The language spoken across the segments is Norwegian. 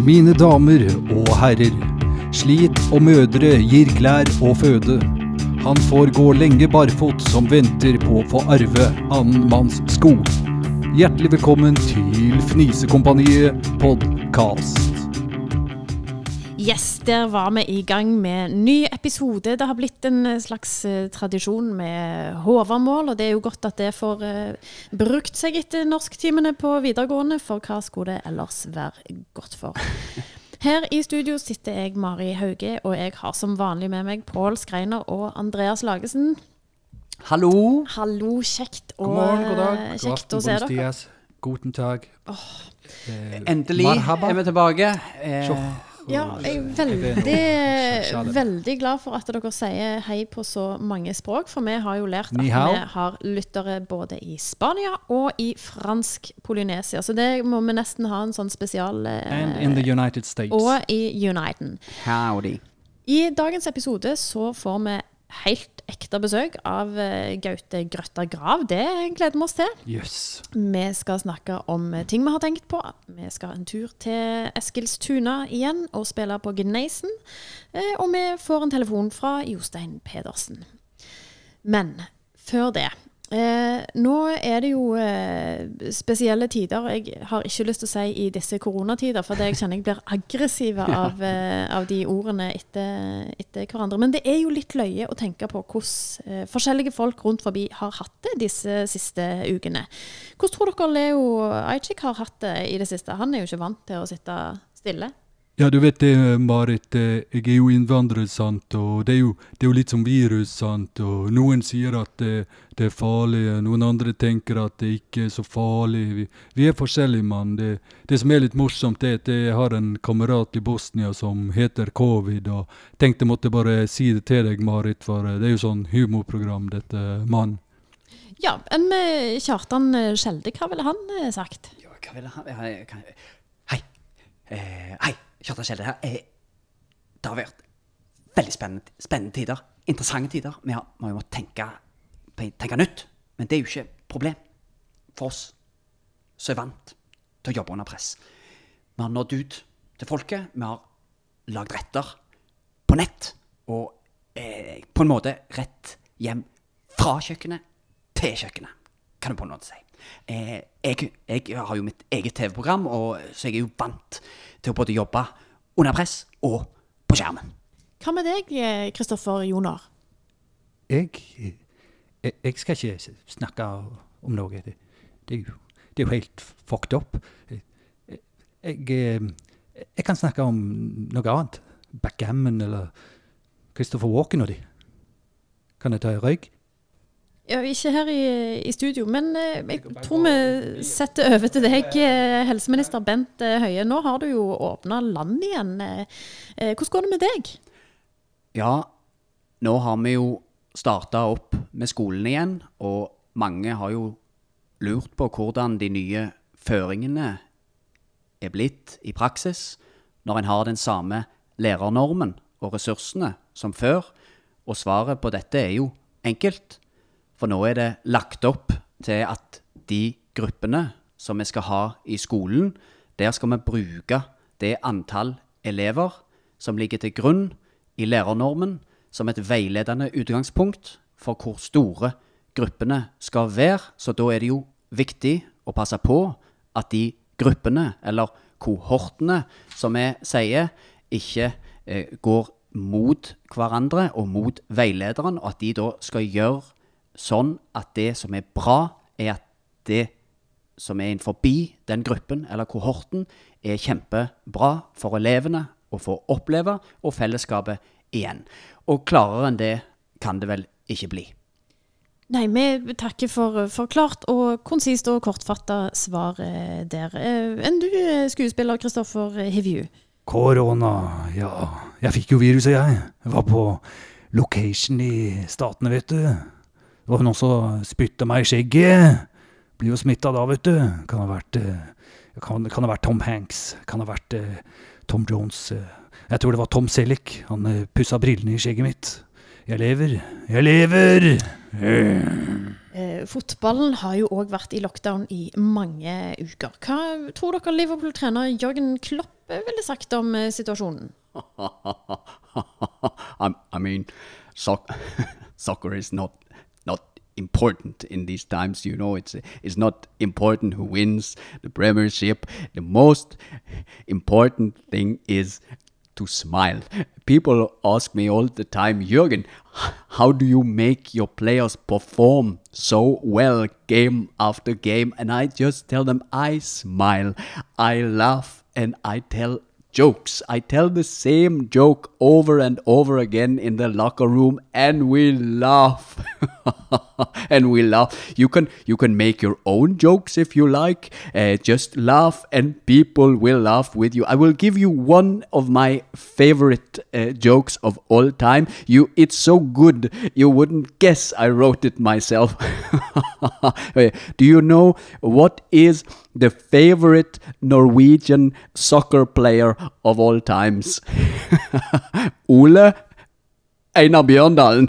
Mine damer og herrer. Slit og mødre gir klær og føde. Han får gå lenge barfot som venter på å få arve annen manns sko. Hjertelig velkommen til Fnisekompaniet podkast. Der var vi i gang med ny episode. Det har blitt en slags eh, tradisjon med Håvamål, og det er jo godt at det får eh, brukt seg etter norsktimene på videregående, for hva skulle det ellers være godt for? Her i studio sitter jeg, Mari Hauge, og jeg har som vanlig med meg Pål Skreiner og Andreas Lagesen. Hallo. Hallo, kjekt å, God morgen, god dag. kjekt God aften, å se dere. dias. Guten tag. Eh, Endelig marhaba. er vi tilbake. Eh, Ja, jeg er veldig, veldig glad for at dere sier hei på så mange språk. For vi har jo lært at vi har lyttere både i Spania og i fransk Polynesia. Så det må vi nesten ha en sånn spesial And eh, in the United States. Og i Uniten. howdy. I dagens episode så får vi helt ekte besøk av eh, Gaute Grøtta Grav. Det gleder vi oss til. Yes. Vi skal snakke om ting vi har tenkt på. Vi skal en tur til Eskilstuna igjen og spille på Gneisen. Eh, Og vi får en telefon fra Jostein Pedersen. Men før det eh, Nå er det jo eh, spesielle tider. Jeg har ikke lyst til å si i disse koronatider, for det jeg kjenner jeg blir aggressiv av, eh, av de ordene etter, etter hverandre. Men det er jo litt løye å tenke på hvordan eh, forskjellige folk rundt forbi har hatt det disse siste ukene. Hvordan tror dere Leo Ajcik har hatt det i det siste? Han er jo ikke vant til å sitte stille. Ja, du vet det, Marit. eh, Jeg er jo innvandrer, sant. Og det er jo, det er jo litt som virus, sant. Og noen sier at det, det er farlig, noen andre tenker at det ikke er så farlig. Vi, vi er forskjellige, mann. Det, det som er litt morsomt, er at jeg har en kamerat i Bosnia som heter covid. Og tenkte jeg måtte bare si det til deg, Marit, for eh, det er jo sånn humorprogram, dette, mann. Ja, enn med Kjartan Skjelde, hva ville han eh, sagt? Ja, hva ville han. Hei. Eh, hei, Kjartan Skjelde her. Jeg, det har vært veldig spennende, spennende tider. Interessante tider. Vi har, vi måttet tenke, tenke nytt. Men det er jo ikke et problem for oss som er vant til å jobbe under press. Vi har nådd ut til folket. Vi har lagd retter på nett. Og eh, på en måte rett hjem fra kjøkkenet til kjøkkenet, kan du på en måte si. Eh, jeg, jeg har jo mitt eget TV-program, og så jeg er jo vant til å både jobbe under press og på skjermen. Hva med deg, Kristoffer Jonar? Jeg, jeg, jeg skal ikke snakke om noe. Det, det, er, jo, det er jo helt fucked up. Jeg, jeg, eh, jeg kan snakke om noe annet. Backgammon eller Christopher Walken og de. Kan jeg ta en røyk? Ja, ikke her i, i studio, men eh, jeg tror vi setter over til deg, eh, helseminister Bent eh, Høie. Nå har du jo åpna land igjen. Hvordan går det med deg? Ja, nå har vi jo starta opp med skolen igjen, og mange har jo lurt på hvordan de nye føringene er blitt i praksis når en har den samme lærernormen og ressursene som før. Og svaret på dette er jo enkelt. For nå er det lagt opp til at de gruppene som vi skal ha i skolen, der skal vi bruke det antall elever som ligger til grunn i lærernormen som et veiledende utgangspunkt for hvor store gruppene skal være. Så da er det jo viktig å passe på at de gruppene, eller kohortene, som vi sier, ikke eh, går mot hverandre og mot veilederen, og at de da skal gjøre sånn at det som er bra, er at det som er innenfor den gruppen eller kohorten, er kjempebra for elevene å få oppleve, og fellesskapet igjen. Og klarere enn det kan det vel ikke bli. Nei, vi takker for, for klart og konsist og kortfatta svar eh, der. Eh, Enn du, eh, skuespiller Kristoffer Hivju? Korona, ja. Jeg fikk jo viruset, jeg. Jeg var på location i Statene, vet du. Det var noen som spytta meg i skjegget. Blir jo smitta da, vet du. Kan ha vært eh, kan, kan ha vært Tom Hanks. Kan ha vært eh, Tom Jones. eh. Jeg tror det var Tom Selleck. Han uh, pussa brillene i skjegget mitt. Jeg lever. Jeg lever! Eh, fotballen har jo òg vært i lockdown i mange uker. Hva tror dere Liverpool-trener Jørgen Klopp ville sagt om eh, situasjonen? I, I mean, soc- soccer is not important in these times. You know, it's it's not important who wins the Premiership. The most important thing is to smile. People ask me all the time, Jürgen, how do you make your players perform so well game after game? And I just tell them I smile, I laugh, and I tell jokes. I tell the same joke over and over again in the locker room and we laugh. and we laugh. You can you can make your own jokes if you like. Uh, just laugh and people will laugh with you. I will give you one of my favorite uh, jokes of all time. You it's so good you wouldn't guess I wrote it myself. Do you know what is the favorite Norwegian soccer player of all times? Ole Einar Bjørndalen.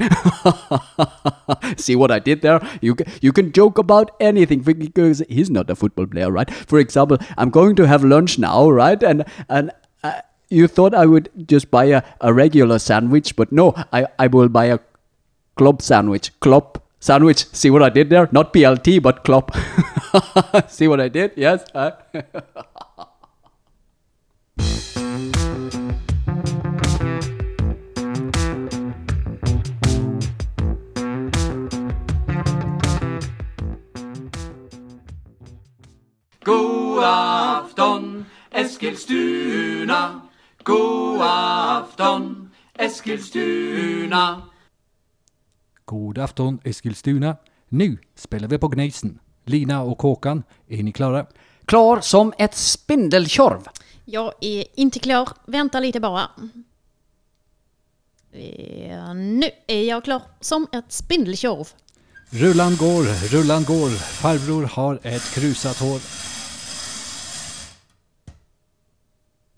See what I did there? You can, you can joke about anything because he's not a football player, right? For example, I'm going to have lunch now, right? And and uh, you thought I would just buy a, a regular sandwich, but no, I, I will buy a club sandwich. Club sandwich. See what I did there? Not PLT, but club. See what I did? Yes. God afton, Eskilstuna. God afton, Eskilstuna. God afton Eskilstuna. Nu spelar vi på Gneisen. Lina och Kåkan, är ni klara? klar som ett spindeltjorv. Jag är inte klar. Vänta lite bara. Nu är jag klar som ett spindeltjorv. Rullan går, rullan går. Farbror har ett krusat hår.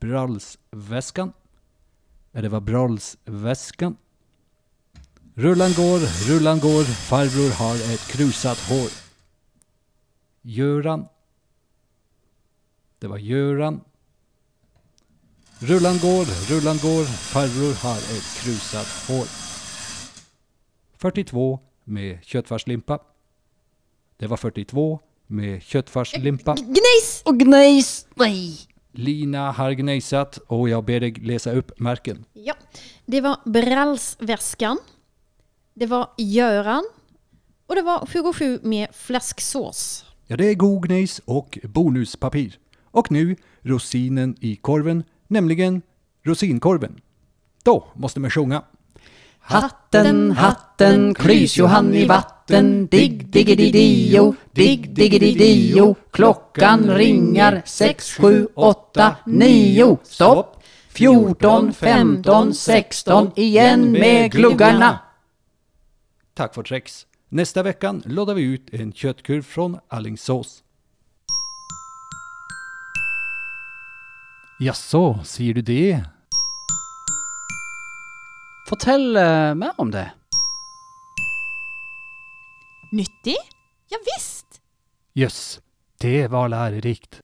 Brallsväskan. Ja, det var Brallsväskan. Rullan går, rullan går. Farbror har ett krusat hår. Göran. Det var Göran. Rullan går, rullan går. Farbror har ett krusat hår. 42 med köttfärslimpa. Det var 42 med köttfärslimpa. Gnejs! Och gnejs. Nej. Lina har og jeg jag ber deg lese opp merken. Ja, det var Brallsväskan. Det var Göran. og det var 27 med fläsksås. Ja, det er god gneis og bonuspapir. Og nå rosinen i korven, nemlig rosinkorven. Da måste man sjunga. Hatten, hatten, klys Johan i vatten, digg, diggididio, digg, diggedidio. Klockan ringar sex, sju, åtta, nio. Stopp! 14, 15, 16, igen med gluggarna. Takk for treks. Neste veckan låter vi ut en kjøttkurv fra Allingsås. Jaså, sier du det? Fortell eh, mer om det. Nyttig? Ja, visst! Jøss, det var lærerikt.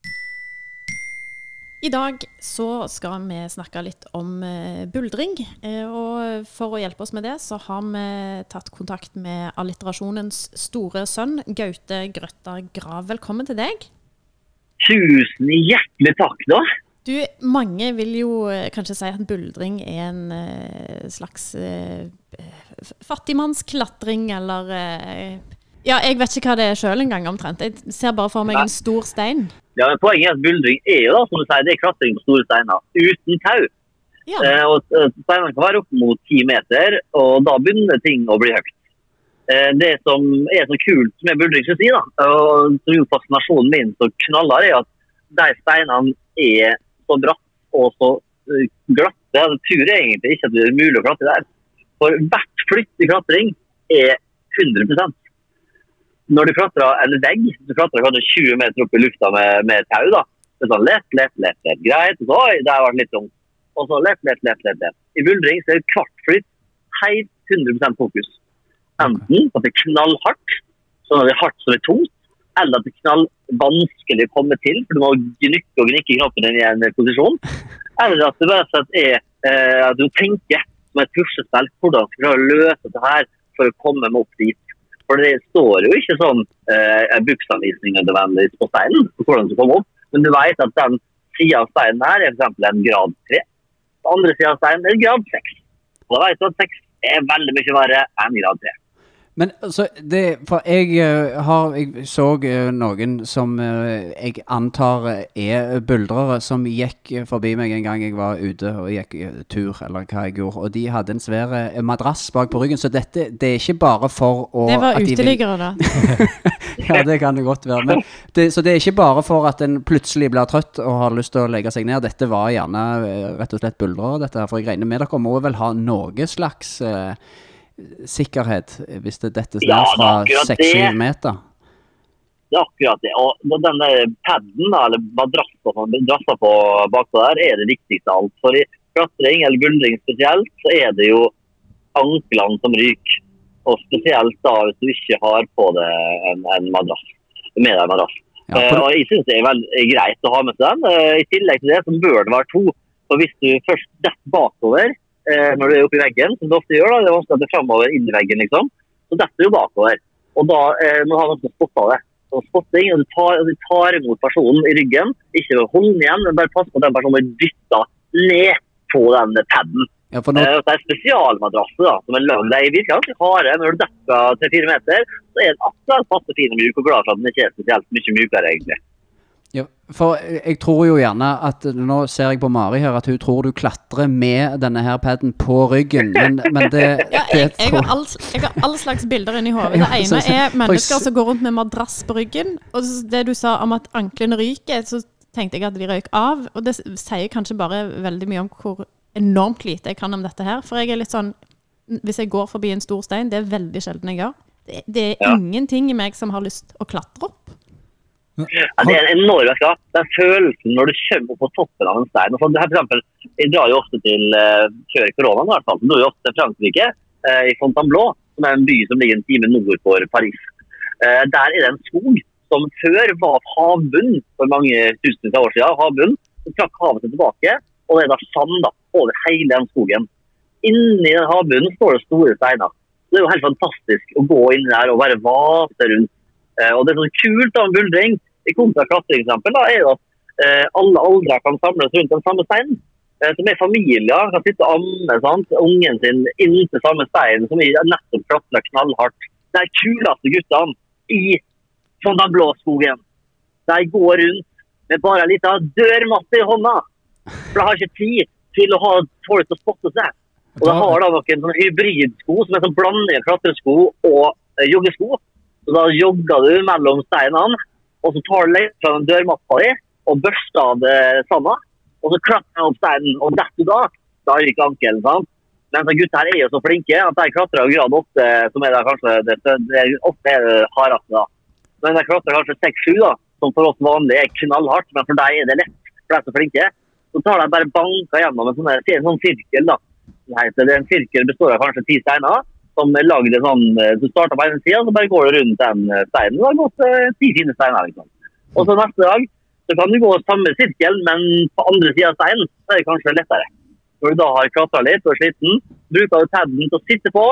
I dag så skal vi snakke litt om eh, buldring. Eh, og for å hjelpe oss med det, så har vi tatt kontakt med alliterasjonens store sønn, Gaute Grøtta Grav. Velkommen til deg. Tusen hjertelig takk, da. Du, mange vil jo eh, kanskje si at buldring er en eh, slags eh, fattigmannsklatring, eller eh, Ja, jeg vet ikke hva det er sjøl engang, omtrent. Jeg ser bare for meg en stor stein. Ja, men Poenget er at buldring er jo da, som du sier, det er klatring på store steiner uten tau. Ja. Eh, og eh, Steinene kan være opp mot ti meter, og da begynner ting å bli høyt. Det som er så kult med buldring, synes jeg, da, og som gjorde fascinasjonen min så knallhard, er at de steinene er så bratt og så glatt. Det Jeg tror egentlig ikke at det er mulig å klatre der. For hvert flytt i klatring er 100% når du klatrer en vegg, du klatrer kanskje 20 meter opp i lufta med, med tau, da. Det er sånn lett, lett, lett, lett, greit. Så, oi, det har vært litt tungt. Og så lett, lett, lett, lett, lett. I buldring så er det hvert flytt helt 100% fokus. Enten at det er knallhardt, sånn at det er hardt som er tungt, eller at det er knallvanskelig å komme til, for du må gnykke og gnikke knappen din i en posisjon. Eller at det bare er eh, at du tenker som et puslespill hvordan skal du løse dette her for å komme meg opp dit. For det står jo ikke sånn eh, bruksanvisning nødvendigvis på steinen for hvordan du skal komme opp, men du vet at den sida av steinen her er f.eks. en grad 3. På andre sida av steinen er en grad 6. Og da vet du at 6 er veldig mye verre enn grad 3. Men altså, det, for jeg eh, har Jeg så eh, noen som eh, jeg antar er buldrere, som gikk forbi meg en gang jeg var ute og gikk tur, eller hva jeg gjorde. Og de hadde en svær madrass bak på ryggen, så dette det er ikke bare for å Det var uteliggere, da. Ja, det kan det godt være. Men det, så det er ikke bare for at en plutselig blir trøtt og har lyst til å legge seg ned. Dette var gjerne rett og slett buldrere, dette her. For jeg regner med dere må vel ha noe slags eh, sikkerhet hvis det dettes Ja, ned fra det. 6-7 meter? Det er akkurat det. Og denne den paden, eller madrassa på bakpå der, er det viktigste av alt. For i klatring, eller buldring spesielt, så er det jo anklene som ryker. Og spesielt da hvis du ikke har på deg en, en madrass. Med deg en madrass. Ja, Eh, for, og jeg syns det er veldig greit å ha med seg den. Eh, I tillegg til det så bør det være to. For hvis du først detter bakover eh, når du er oppe i veggen, som du ofte gjør, da, det er vanskelig at det er framover inn i veggen, liksom, så detter du bakover. Og da eh, må du ha noen spotter det. Og spotting, og du tar, du tar imot personen i ryggen. Ikke hold den igjen, men bare pass på at den personen blir dytta ned på den paden. ja, nå, Eh, det er spesialmadrasse da, som er lagd. De virker ganske harde. Når du detter tre-fire meter, så er den akkurat passe fin og mjuk, og glad for at den ikke er spesielt mye mykere, egentlig. For jeg tror jo gjerne at Nå ser jeg på Mari her at hun tror du klatrer med denne her paden på ryggen, men, men det, Ja, det jeg, jeg, har all, jeg har all slags bilder inni hodet. Det ene er mennesker som går rundt med madrass på ryggen. Og det du sa om at anklene ryker, så tenkte jeg at de røyk av. Og det sier kanskje bare veldig mye om hvor enormt lite jeg kan om dette her. For jeg er litt sånn Hvis jeg går forbi en stor stein, det er veldig sjelden jeg gjør. Det, det er Ja. ingenting i meg som har lyst å klatre opp. Ja, det er en enorm væske. Den følelsen når du kommer opp på toppen av en stein. Og så, her, for eksempel, jeg drar jo ofte til, uh, før koronaen i hvert fall, nå er jeg ofte til Frankrike, uh, i Fontainebleau, som er en by som ligger en time nord for Paris. Uh, der er det en skog som før var havbunn for mange tusen år siden. Havbunn. som trakk havet tilbake, og det er da sand da, over hele den skogen. Inni den havbunnen står det store steiner. Det er jo helt fantastisk å gå inn der og bare vase rundt. Og det er så kult da med buldring, i kontra da, er jo at eh, alle aldre kan samles rundt den samme steinen. Eh, som er familier kan sitte og amme sant? ungen sin inntil samme stein, som er nettopp klatrer knallhardt. De kuleste guttene i sånn den blå skogen. de går rundt med bare en liten dørmatte i hånda. For de har ikke tid til å ha folk til å spotte seg. Og de har da noen sånne hybridsko som er sånn blanding klatresko og eh, joggesko. Så da jogger du mellom steinene, og så tar du litt fra den dørmatta di og børster av det sanda. Og så klatrer jeg opp steinen, og detter du da, da ryker ankelen. sant? Men så gutta her er jo så flinke at de klatrer grad åtte, som er da kanskje det, det er ofte er det hardeste. da. Men de klatrer kanskje 6-7, da, som for oss vanlige er knallhardt, men for deg er det lett. For de er så flinke. Så tar de bare banka gjennom en sånn, en sånn sirkel. da. Det er En sirkel består av kanskje ti steiner, som er lagd sånn eh, Du starter på ene sida, så bare går du rundt den eh, steinen. Du har gått eh, ti fine steiner. liksom. Og så neste dag så kan du gå samme sirkel, men på andre sida av steinen så er det kanskje lettere. Når du da har klatra litt og er sliten, bruker du paden til å sitte på,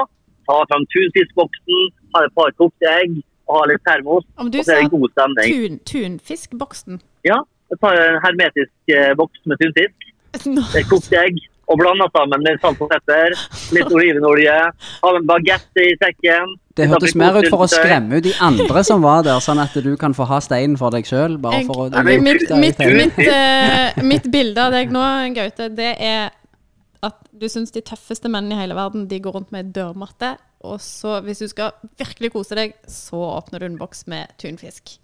ta fram tunfiskboksen, ha et par kokte egg og ha litt termos, og så er det god stemning. tun, tunfiskboksen Ja, jeg tar en hermetisk eh, boks med tunfisk, et kokt egg og blanda sammen med salt og pepper, litt olivenolje, ha en bagett i sekken. det hørtes mer ut for å skremme ut de andre som var der, sånn at du kan få ha steinen for deg sjøl. Mitt, mitt, mitt, uh, mitt bilde av deg nå, Gaute, det er at du syns de tøffeste mennene i hele verden De går rundt med dørmatte. Og så, hvis du skal virkelig kose deg, så åpner du en boks med tunfisk.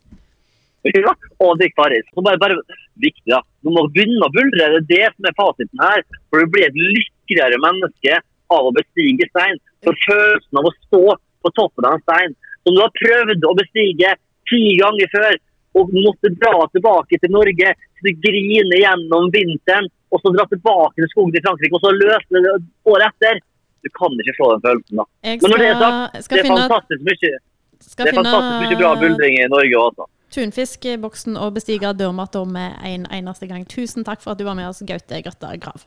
Ja, og drikk Farris. Så bare, bare viktig, da. Du må begynne å buldre. Det er det som er fasiten her. For du blir et lykkeligere menneske av å bestige stein. For følelsen av å stå på toppen av en stein som du har prøvd å bestige ti ganger før, og måtte dra tilbake til Norge, så du griner gjennom vinteren, og så dra tilbake til skogen i Frankrike, og så løsne det året etter. Du kan ikke slå den følelsen, da. Skal, Men når det er sagt, det er fantastisk mye Det er fantastisk mye bra buldring i Norge også. Tunfiskboksen og bestige dørmatta med en eneste gang. Tusen takk for at du var med oss, Gaute Grøtta Grav.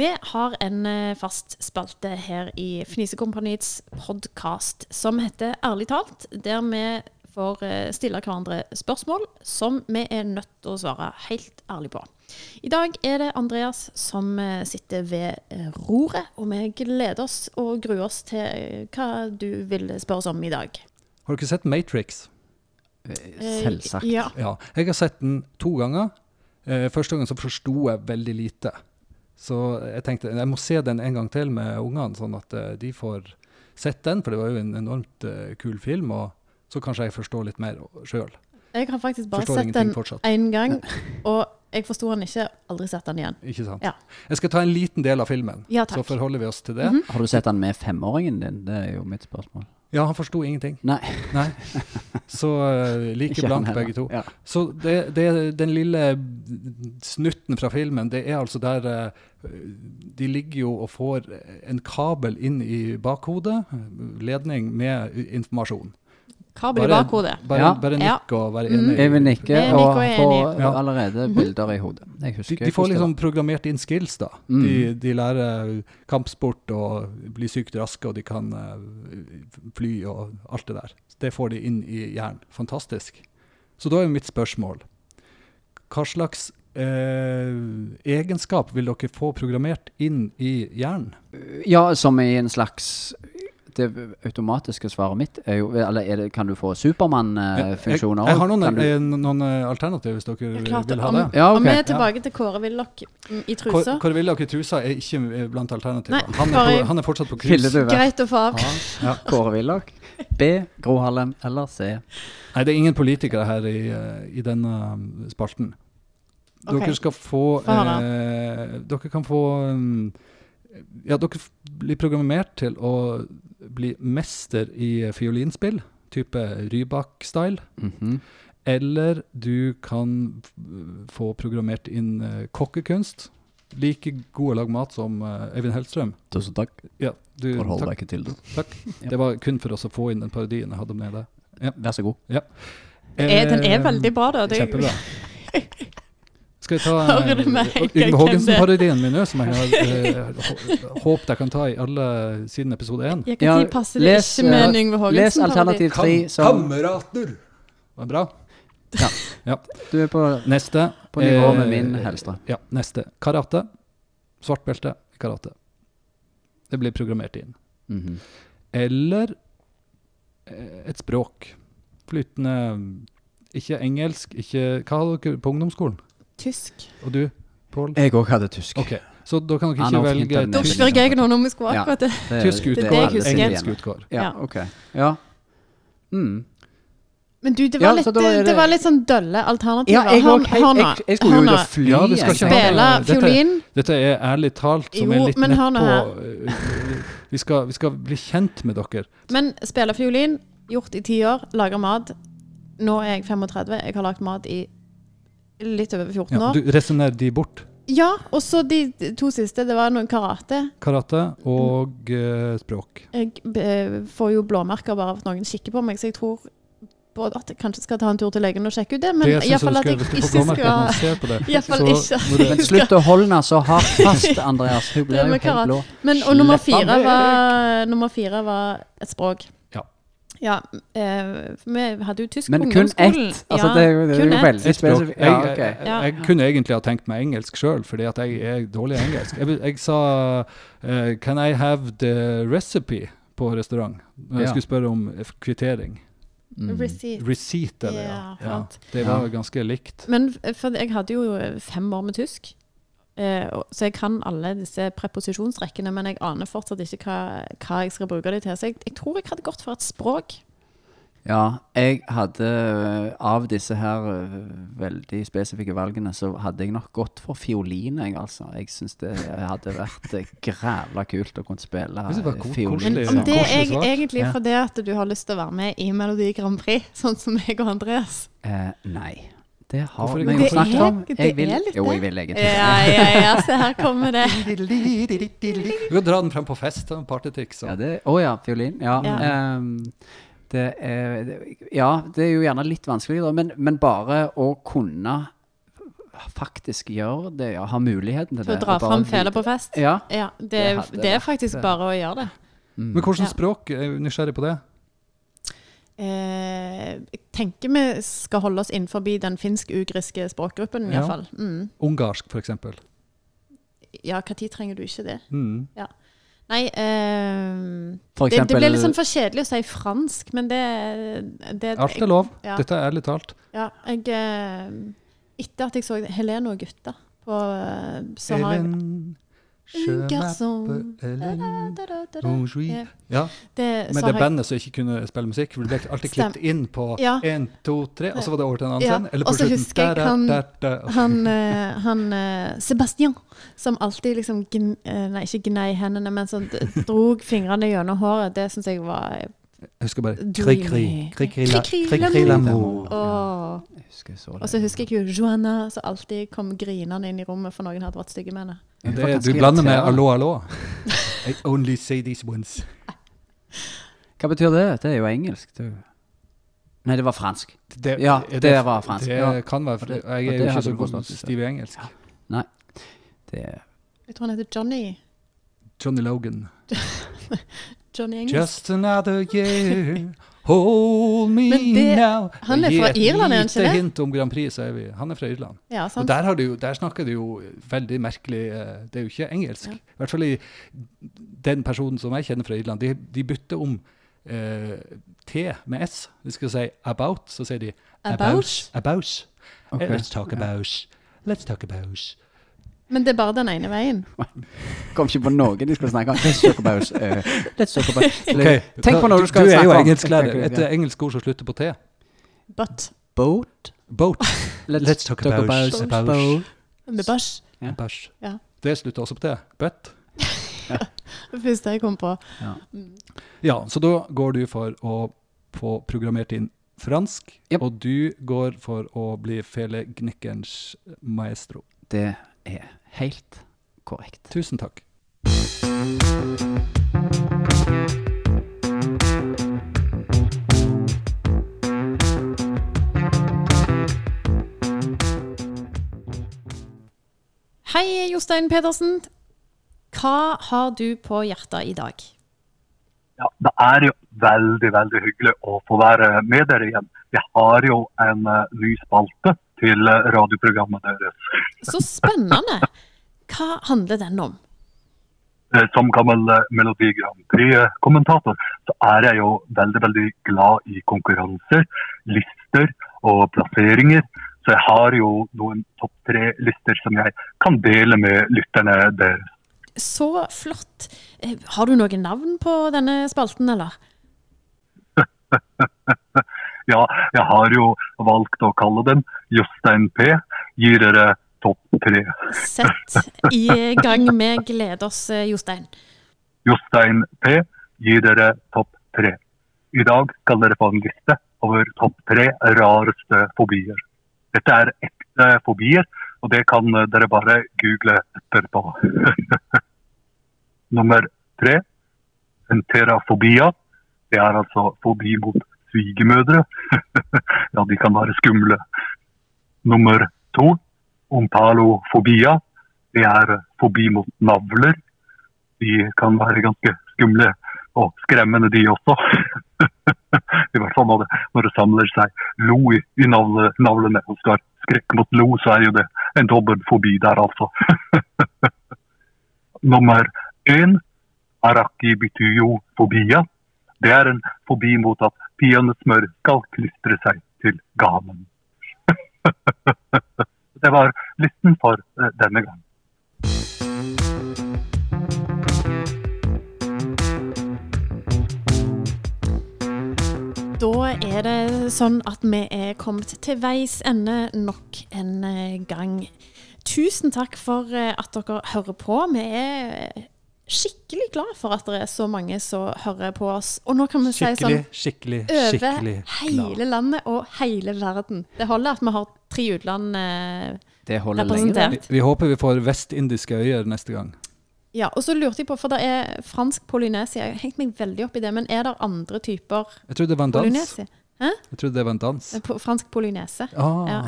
Vi har en eh, fast spalte her i Fnisekompaniets podkast som heter Ærlig talt, der vi får å stille hverandre spørsmål som vi er nødt til å svare helt ærlig på. I dag er det Andreas som eh, sitter ved eh, roret, og vi gleder oss og gruer oss til eh, hva du vil spørre oss om i dag. Har du ikke sett Matrix? Eh, Selvsagt. Ja. Ja. Jeg har sett den to ganger. Eh, første gangen så forsto jeg veldig lite. Så jeg tenkte jeg må se den en gang til med ungene, sånn at eh, de får sett den, for det var jo en enormt eh, kul film. Og så kanskje jeg forstår litt mer sjøl. Jeg har faktisk bare Forstår sett den én gang, og jeg forsto den ikke. Aldri sett den igjen. Ikke sant? Ja. Jeg skal ta en liten del av filmen, Ja, takk. så forholder vi oss til det. Har du sett den med femåringen din? Det er jo mitt spørsmål. Ja, han forsto ingenting. Nei. Nei. Så uh, like blank begge to. Ja. Så det, det, den lille snutten fra filmen, det er altså der uh, de ligger jo og får en kabel inn i bakhodet, ledning med informasjon. Kabel i bakhodet. Bare, Ja. bare Ja. nikk og være Mm. enig. Jeg vil nikke og få. Ja. allerede bilder i hodet. Jeg De, husker de får liksom programmert inn skills, da. Mm. De, de lærer kampsport og blir sykt raske, og de kan eh, fly og alt det der. Det får de inn i hjernen. Fantastisk. Så da er jo mitt spørsmål Hva slags eh, egenskap vil dere få programmert inn i hjernen? Ja, som i en slags Det automatiske svaret mitt er jo Eller er det, kan du få jeg, Supermann-funksjoner jeg har noen, du- eh, noen eh, alternativer hvis dere Ja, klart vil ha Om, det. Ja, om ok. vi er tilbake til Kåre Willoch i trusa. Kåre Willoch i trusa er ikke blant alternativene. Han, han er fortsatt på cruise. Greit å få av. Ja. Kåre Willoch? B. Gro Harlem eller C? Nei, det er ingen politikere her i, eh, i denne um, spalten. Okay. Dere skal få Få eh, Dere kan få um, Ja, dere blir programmert til å bli mester i fiolinspill, type Rybak-style. Mhm. Eller du kan få programmert inn eh, kokkekunst. Like god å lage mat som Øyvind Eivind Hellstrøm. Tusen takk. Ja, du, Forhold takk. deg ikke til det. Takk. Det var kun for oss å få inn den parodien jeg hadde med Ja. Vær så god. Er, den er Eh, veldig bra, da. Det Kjempebra. Skal jeg ta gang Yngve? Haagensen-parodien min òg, som jeg har eh, håpet jeg kan ta i alle siden episode én? Jeg Ja, kan si passer det les, ikke med eh, en Yngve Les Haagensen-parodi. alternativ tre, som Kamerater! Var bra? Du er på, Neste. på nivå eh, med min Hellstrøm. Ja, neste. Karate. Svart belte i karate. Det blir programmert inn. Mhm. Eller eh, et språk. Flytende Ikke engelsk, ikke Hva hadde dere på ungdomsskolen? Tysk. Og du, Pål? Jeg òg hadde tysk. OK. Så da kan dere ikke velge Da spør jeg nå når vi skulle akkurat det. Det- tysk det- det utgår, engelsk utgår. Ja, Ja. OK. Ja. Mm. Men du, det Ja, var, litt, da er det, det- var litt sånn dølle alternativer. Ja, jeg Hør- Jeg, jeg, jeg skulle jo ut og fly. Ja, ikke Spille fiolin. Dette er ærlig talt som Jo, er litt hør nedpå vi, skal- vi skal bli kjent med dere. Men spille fiolin, gjort i ti år, lage mat. Nå er jeg 35, jeg har lagd mat i litt over 14 Ja, år. du resonnerer de bort. Ja, og så de to siste, det var noe karate. Karate og eh, språk. Jeg eh, får jo blåmerker bare av at noen kikker på meg, så jeg tror både at jeg kanskje skal ta en tur til legen og sjekke ut det, men iallfall at skal, jeg hvis du ikke skal ser på det. I hvert fall så ikke. Men slutt å holde henne så hardt fast, Andreas. Hun blir jo helt blå. Men, og nummer fire, var, nummer fire var et språk. Ja. Ja, eh, vi hadde jo tysk på Men kun ungdomsskolen. ett? Altså, Ja, det er jo, det er kun jo ett. veldig spesifikt. Ja, jeg, ok. jeg, Ja. jeg kunne egentlig ha tenkt meg engelsk sjøl, fordi at jeg er dårlig i engelsk. Jeg, jeg sa eh, 'Can I have the recipe?' på restaurant. Jeg Ja. skulle spørre om kvittering. Mm. Receipt. Receipt, eller Ja, ja. ja. sant. Det var ganske likt. Men f- for jeg hadde jo fem år med tysk, så jeg kan alle disse preposisjonsrekkene, men jeg aner fortsatt ikke hva, hva jeg skal bruke det til. Så jeg, jeg tror jeg hadde gått for et språk. Ja, jeg hadde øh, Av disse her øh, veldig spesifikke valgene, så hadde jeg nok gått for fiolin, jeg, altså. Jeg syns det hadde vært grævla kult å kunne spille Jeg fiolin. Men, Men Det er svar. egentlig fordi at du har lyst til å være med i Melodi Grand Prix, sånn som meg og Andreas. Eh, nei. Det har vi Det jo snakket om. det Jeg vil, er litt jo, jeg vil egentlig. Ja, ja, ja, se her kommer det. Du kan dra den frem på fest. Partytriks. Ja, og- det, å ja, fiolin. Ja. Ja. ehm, det er, ja, det er jo gjerne litt vanskelig, da, men, men bare å kunne faktisk gjøre det, ja, ha muligheten til det. å dra fram fela på fest. Ja. Ja, det, Det hadde det er faktisk eh, bare å gjøre det. Men hvilket språk? Jeg er nysgjerrig på det. Eh, jeg tenker vi skal holde oss innenfor den finsk-ugriske språkgruppen, Ja. Fall. Mm. Ungarsk, eksempel. Ja, når trenger du ikke det? Mm. Nei, eh, eksempel, det, det blir litt sånn for kjedelig å si fransk, men det, det Alt er lov. Ja. Dette er ærlig talt. Ja, jeg eh, Etter at jeg så Helene og gutta på så så har jeg Ja. Men det bandet som ikke kunne spille musikk, ble alltid klippet inn på én, to, tre, og så var det over til en annen Ja. Og så husker jeg han-. Han, eh, han eh, Sebastian, som alltid liksom eh, Nei, ikke gnei hendene, men sånn drog fingrene gjennom håret. Det syns jeg var Jeg husker bare. Kri-kri. Kri-kri la- Kri-kri Kri-kri l'amour. Og så husker jeg jo Joanna, som alltid kom grinende inn i rommet for noen hadde vært stygge med henne. Det, du blander med allo, allo. I only say these ones. Hva betyr det? Det er jo engelsk. Det. Nei, det var fransk. Det, Ja, det, det var fransk, Det ja. kan være Og Jeg er jo ikke så god stiv i engelsk. Nei. Det Jeg tror han heter Johnny. Johnny Logan. Johnny Engelsk. Just another year, hold me det- now. han er fra Irland, er han ikke det? hint om Grand Prix, så er vi. Han er fra Irland. Ja, Og der, har du, der snakker de jo veldig merkelig eh, Det er jo ikke engelsk. Ja. I hvert fall i den personen som jeg kjenner fra Irland. De, de bytter om eh, T med S. De skal si 'about', så sier de About? 'about'. about. Ok. Eh, Let's talk Ja. about. Let's talk about. Men det er bare den ene veien. kom ikke på noe de skulle snakke om. Let's talk about uh, Let's talk about Okay. Tenk på når du skal Du er jo snakke om- engelsklærer. Et engelsk ord som slutter på T. But Boat. Boat. Let's, Let's talk about- about- boat. Med bæsj. Ja. Bæsj. Ja. Det slutter også på T. But. Det første jeg kom på. Ja. Ja, så da går du for å få programmert inn fransk, Yep. og du går for å bli Fele Gnikkerens maestro. Det er helt korrekt. Tusen takk. Hei, Jostein Pedersen. Hva har du på hjertet i dag? Ja, Det er jo veldig veldig hyggelig å få være med dere igjen. Vi har jo en eh, ny spalte til eh, radioprogrammet deres. Så spennende. Hva handler den om? Eh, Som gammel eh, Melodi Grand Prix-kommentator så er jeg jo veldig veldig glad i konkurranser, lister og plasseringer. Så jeg har jo noen topp tre-lister som jeg kan dele med lytterne deres. Så flott. Har du noen navn på denne spalten, eller? Ja, jeg har jo valgt å kalle den Jostein P. Gir dere topp tre. Sett i gang med glede oss, Jostein. Jostein P. gir dere topp tre. I dag skal dere få en liste over topp tre rareste fobier. Dette er ekte fobier, og det kan dere bare google etterpå. Nummer tre, enterafobia. Det er altså fobi mot svigermødre. ja, de kan være skumle. Nummer to, ompalofobia. Det er fobi mot navler. De kan være ganske skumle og skremmende, de også. I hvert fall når det, når det samler seg lo i, i navle, navlene. Og skal skrekke mot lo, så er jo det en dobbel fobi der, altså. Nummer én, arakibityofobia. Det er en fobi mot at peanøttsmør skal klistre seg til ganen. det var listen for eh, denne gang. Da er det sånn at vi er kommet til veis ende nok en eh, gang. Tusen takk for eh, at dere hører på. Vi er skikkelig glad for at det er så mange som hører på oss. Og nå kan vi si Skikkelig, sånn skikkelig, over skikkelig hele landet og hele verden. Det holder at vi har tre utland eh, Det holder lenge. representert. Vi, vi håper vi får vestindiske øyer neste gang. Ja, og så lurte jeg på, for det er fransk Polynesia, jeg har hengt meg veldig opp i det, men er det andre typer Jeg trodde det var en dans. Polynesia? Jeg trodde det var en dans. På- Fransk polynese. Ah, Ja.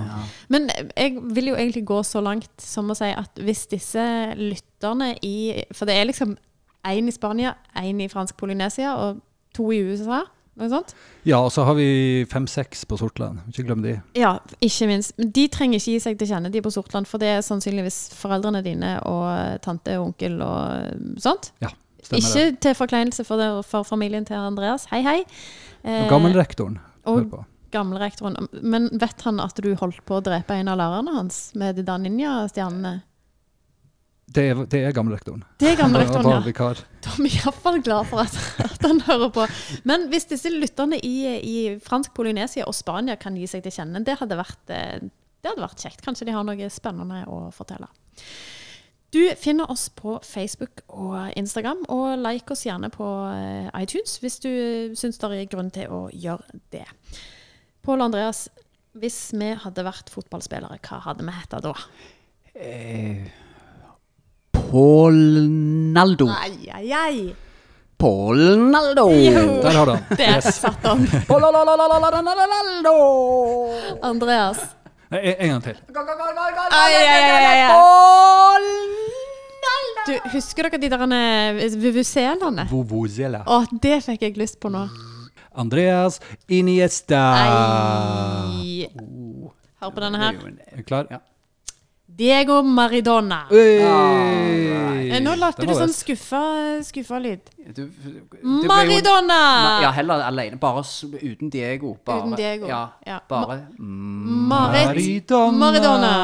Men jeg vil jo egentlig gå så langt som å si at hvis disse lytterne i For det er liksom én i Spania, én i fransk Polynesia og to i USA, noe sånt? ja, og så har vi fem-seks på Sortland. Ikke glem de. Ja, ikke minst. Men de trenger ikke gi seg til kjenne, de på Sortland, for det er sannsynligvis foreldrene dine og tante og onkel og sånt. Ja, stemmer Ikke det. til forkleinelse for, det, for familien til Andreas. Hei, hei. Eh, gammelrektoren. Og- Hør på. gamlerektoren. Men vet han at du holdt på å drepe en av lærerne hans med de da ninja-stjernene? Det er, det er gammelrektoren. Det er gamlerektoren, ja. vikar. Da er vi iallfall glad for at, at han hører på. Men hvis disse lytterne i, i fransk Polynesia og Spania kan gi seg til kjenne, det hadde vært, eh, det hadde vært kjekt. Kanskje de har noe spennende å fortelle. Du finner oss på Facebook og Instagram, og like oss gjerne på eh, iTunes hvis du syns det er grunn til å gjøre det. Pål Andreas, hvis vi hadde vært fotballspillere, hva hadde vi hett da? Eh, Pålnaldo. Ai, ai, ai. Pålnaldo. Der har du han. Det satt han. Pålnaldo. Andreas. En, en gang til. Ai, ai, ai, ai. Du, husker dere de der vuvuzelene? Vuvuzela. Å, det fikk jeg lyst på nå. Andreas Iniesta. Ei. Hør på denne her. Er du klar? Ja. Diego Maridona. Hey. Eh, Nå lagde du sånn skuffa, skuffa lyd. Du, du, Maridona! jo-! Ja, heller alene. Bare uten Diego. Bare, Uten Diego, Ja, ja. bare Marit Maridona. Maridona.